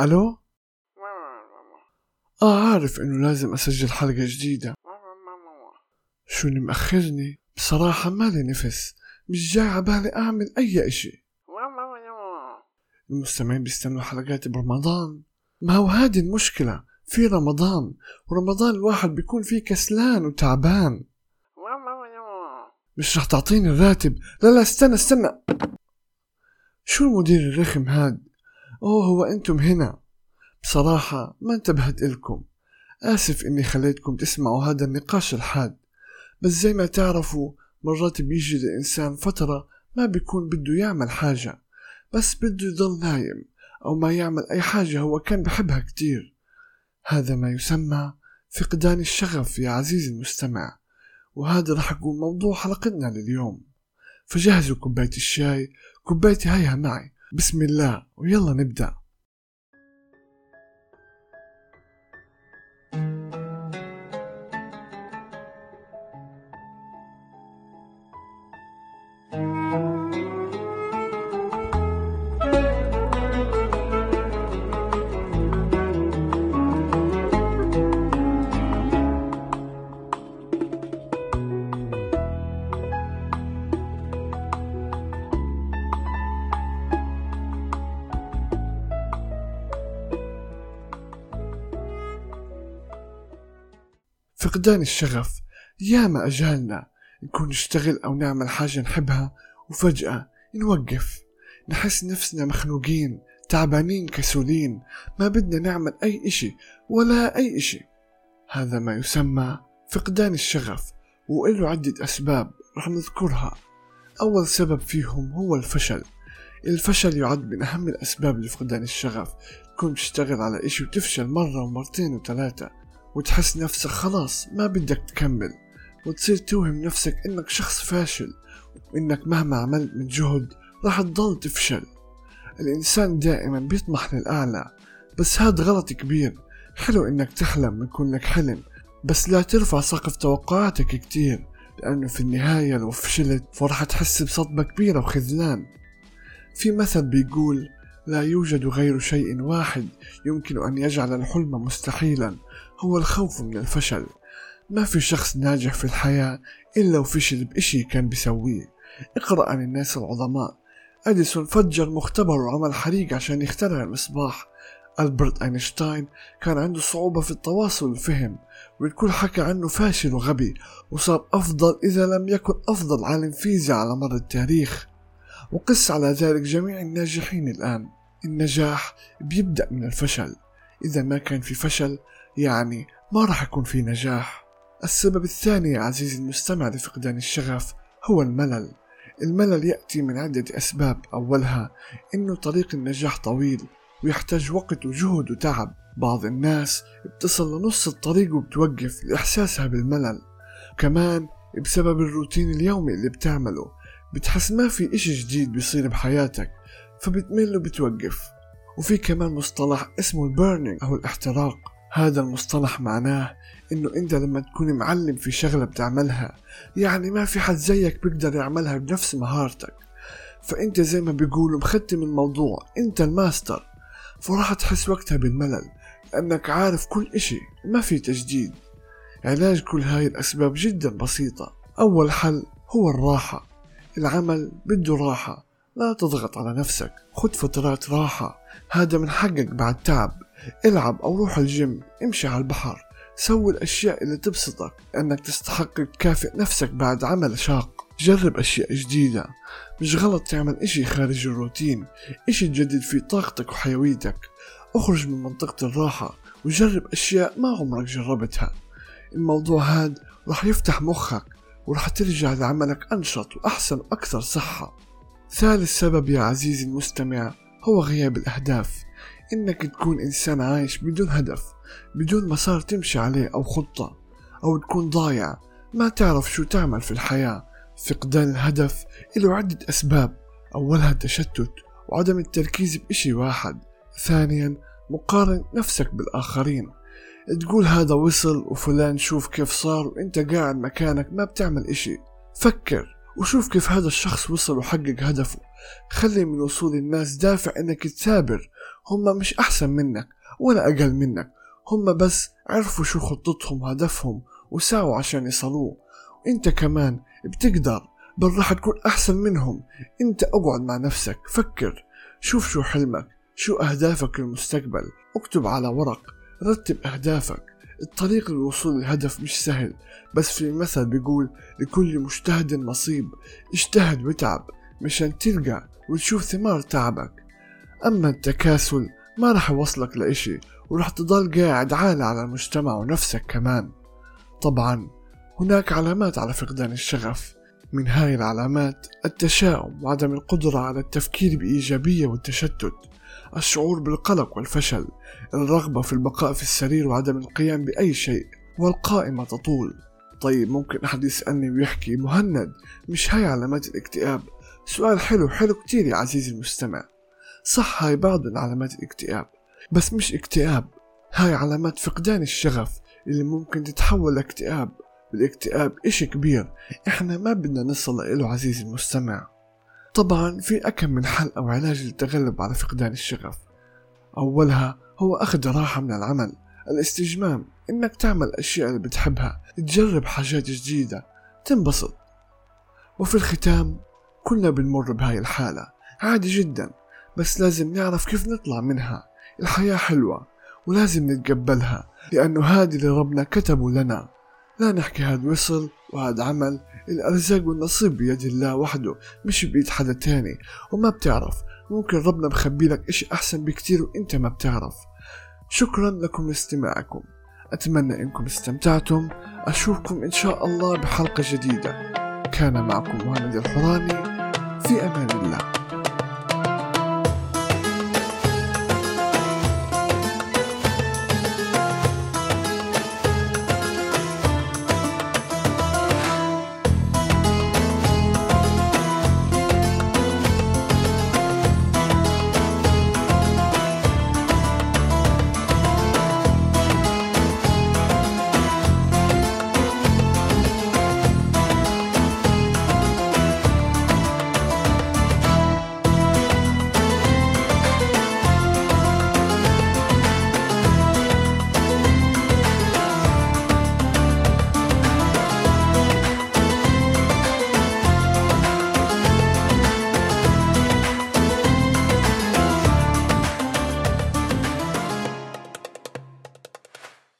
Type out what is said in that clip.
ألو؟ آه عارف إنه لازم أسجل حلقة جديدة. شو اللي مأخرني؟ بصراحة مالي نفس. مش جاي عبالي أعمل أي إشي. المستمعين بيستنوا حلقات برمضان. ما هو هذه المشكلة. في رمضان. ورمضان الواحد بيكون فيه كسلان وتعبان. مش رح تعطيني الراتب. لا لا استنى استنى. شو المدير الرخم هاد؟ أوه هو أنتم هنا. بصراحة ما انتبهت إلكم. آسف إني خليتكم تسمعوا هذا النقاش الحاد. بس زي ما تعرفوا مرات بيجي الإنسان فترة ما بيكون بده يعمل حاجة. بس بده يضل نايم أو ما يعمل أي حاجة هو كان بحبها كتير. هذا ما يسمى فقدان الشغف يا عزيزي المستمع. وهذا رح يكون موضوع حلقتنا لليوم. فجهزوا كوباية الشاي. كوبايتي هيها معي. بسم الله. ويلا نبدأ. فقدان الشغف. ياما أجالنا نكون نشتغل أو نعمل حاجة نحبها وفجأة نوقف. نحس نفسنا مخنوقين تعبانين كسولين. ما بدنا نعمل أي إشي ولا أي إشي. هذا ما يسمى فقدان الشغف وإله عدة أسباب رح نذكرها. أول سبب فيهم هو الفشل. الفشل يعد من أهم الأسباب لفقدان الشغف. تكون تشتغل على إشي وتفشل مرة ومرتين وثلاثة. وتحس نفسك خلاص ما بدك تكمل وتصير توهم نفسك إنك شخص فاشل وإنك مهما عملت من جهد راح تضل تفشل. الإنسان دائما بيطمح للأعلى بس هذا غلط كبير. حلو إنك تحلم ويكون لك حلم بس لا ترفع سقف توقعاتك كتير لأنه في النهاية لو فشلت فرح تحس بصدمة كبيرة وخذلان. في مثل بيقول لا يوجد غير شيء واحد يمكن أن يجعل الحلم مستحيلا هو الخوف من الفشل. ما في شخص ناجح في الحياة إلا وفشل بإشي كان بيسويه. اقرأ عن الناس العظماء. أديسون فجر مختبر وعمل حريق عشان يخترع المصباح. ألبرت أينشتاين كان عنده صعوبة في التواصل والفهم والكل حكى عنه فاشل وغبي وصار أفضل إذا لم يكن أفضل عالم فيزياء على مر التاريخ. وقس على ذلك جميع الناجحين الآن. النجاح بيبدأ من الفشل. إذا ما كان في فشل يعني ما راح يكون في نجاح. السبب الثاني يا عزيزي المستمع لفقدان الشغف هو الملل. الملل يأتي من عدة أسباب. أولها إنه طريق النجاح طويل ويحتاج وقت وجهد وتعب. بعض الناس بتصل لنص الطريق وبتوقف لإحساسها بالملل. كمان بسبب الروتين اليومي اللي بتعمله. بتحس ما في إشي جديد بيصير بحياتك. فبتمل وبتوقف. وفي كمان مصطلح اسمه ال burning أو الاحتراق. هذا المصطلح معناه إنه أنت لما تكون معلم في شغلة بتعملها يعني ما في حد زيك بيقدر يعملها بنفس مهارتك. فأنت زي ما بيقولوا مختم الموضوع أنت الماستر. فراح تحس وقتها بالملل لأنك عارف كل إشي ما في تجديد. علاج كل هاي الأسباب جدا بسيطة. أول حل هو الراحة. العمل بده راحة. لا تضغط على نفسك. خد فترات راحة. هذا من حقك بعد تعب. العب أو روح الجيم. امشي على البحر. سوي الأشياء اللي تبسطك. لأنك تستحق تكافئ نفسك بعد عمل شاق. جرب أشياء جديدة. مش غلط تعمل إشي خارج الروتين. إشي تجدد فيه طاقتك وحيويتك. أخرج من منطقة الراحة وجرب أشياء ما عمرك جربتها. الموضوع هاد راح يفتح مخك وراح ترجع لعملك أنشط وأحسن وأكثر صحة. ثالث سبب يا عزيزي المستمع هو غياب الأهداف. إنك تكون إنسان عايش بدون هدف بدون مسار تمشي عليه أو خطة أو تكون ضايع ما تعرف شو تعمل في الحياة. فقدان الهدف له عدة أسباب. أولها التشتت وعدم التركيز بإشي واحد. ثانيا مقارن نفسك بالآخرين. تقول هذا وصل وفلان شوف كيف صار وإنت قاعد مكانك ما بتعمل إشي. فكر. وشوف كيف هذا الشخص وصل وحقق هدفه. خلي من وصول الناس دافع إنك تثابر هم مش أحسن منك ولا أقل منك. هم بس عرفوا شو خطتهم وهدفهم وساووا عشان يصلوه. وإنت كمان بتقدر بل راح تكون أحسن منهم. إنت أقعد مع نفسك فكر. شوف شو حلمك شو أهدافك للمستقبل. اكتب على ورق رتب أهدافك. الطريق للوصول للهدف مش سهل بس في مثل بيقول لكل مجتهد نصيب اجتهد وتعب مشان تلقى وتشوف ثمار تعبك. أما التكاسل ما رح يوصلك لإشي ورح تضل قاعد عالة على المجتمع ونفسك كمان. طبعا هناك علامات على فقدان الشغف. من هاي العلامات التشاؤم وعدم القدرة على التفكير بإيجابية والتشتت الشعور بالقلق والفشل الرغبة في البقاء في السرير وعدم القيام بأي شيء والقائمة تطول. طيب ممكن أحد يسألني ويحكي مهند مش هاي علامات الاكتئاب؟ سؤال حلو حلو كتير يا عزيزي المستمع. صح هاي بعض علامات الاكتئاب بس مش اكتئاب. هاي علامات فقدان الشغف اللي ممكن تتحول لاكتئاب. والاكتئاب إشي كبير. إحنا ما بدنا نصل له عزيزي المستمع. طبعا في أكم من حل أو علاج للتغلب على فقدان الشغف. أولها هو أخذ راحة من العمل. الاستجمام. إنك تعمل أشياء اللي بتحبها. تجرب حاجات جديدة. تنبسط. وفي الختام كلنا بنمر بهاي الحالة. عادي جدا. بس لازم نعرف كيف نطلع منها. الحياة حلوة. ولازم نتقبلها. لأنه هذا اللي ربنا كتبه لنا. لا نحكي هاد وصل وهاد عمل الأرزاق والنصيب بيد الله وحده مش بيد حدا تاني. وما بتعرف ممكن ربنا بخبي لك إشي أحسن بكتير وإنت ما بتعرف. شكرا لكم لاستماعكم. أتمنى إنكم استمتعتم. أشوفكم إن شاء الله بحلقة جديدة. كان معكم مهند الحراني في أمان الله.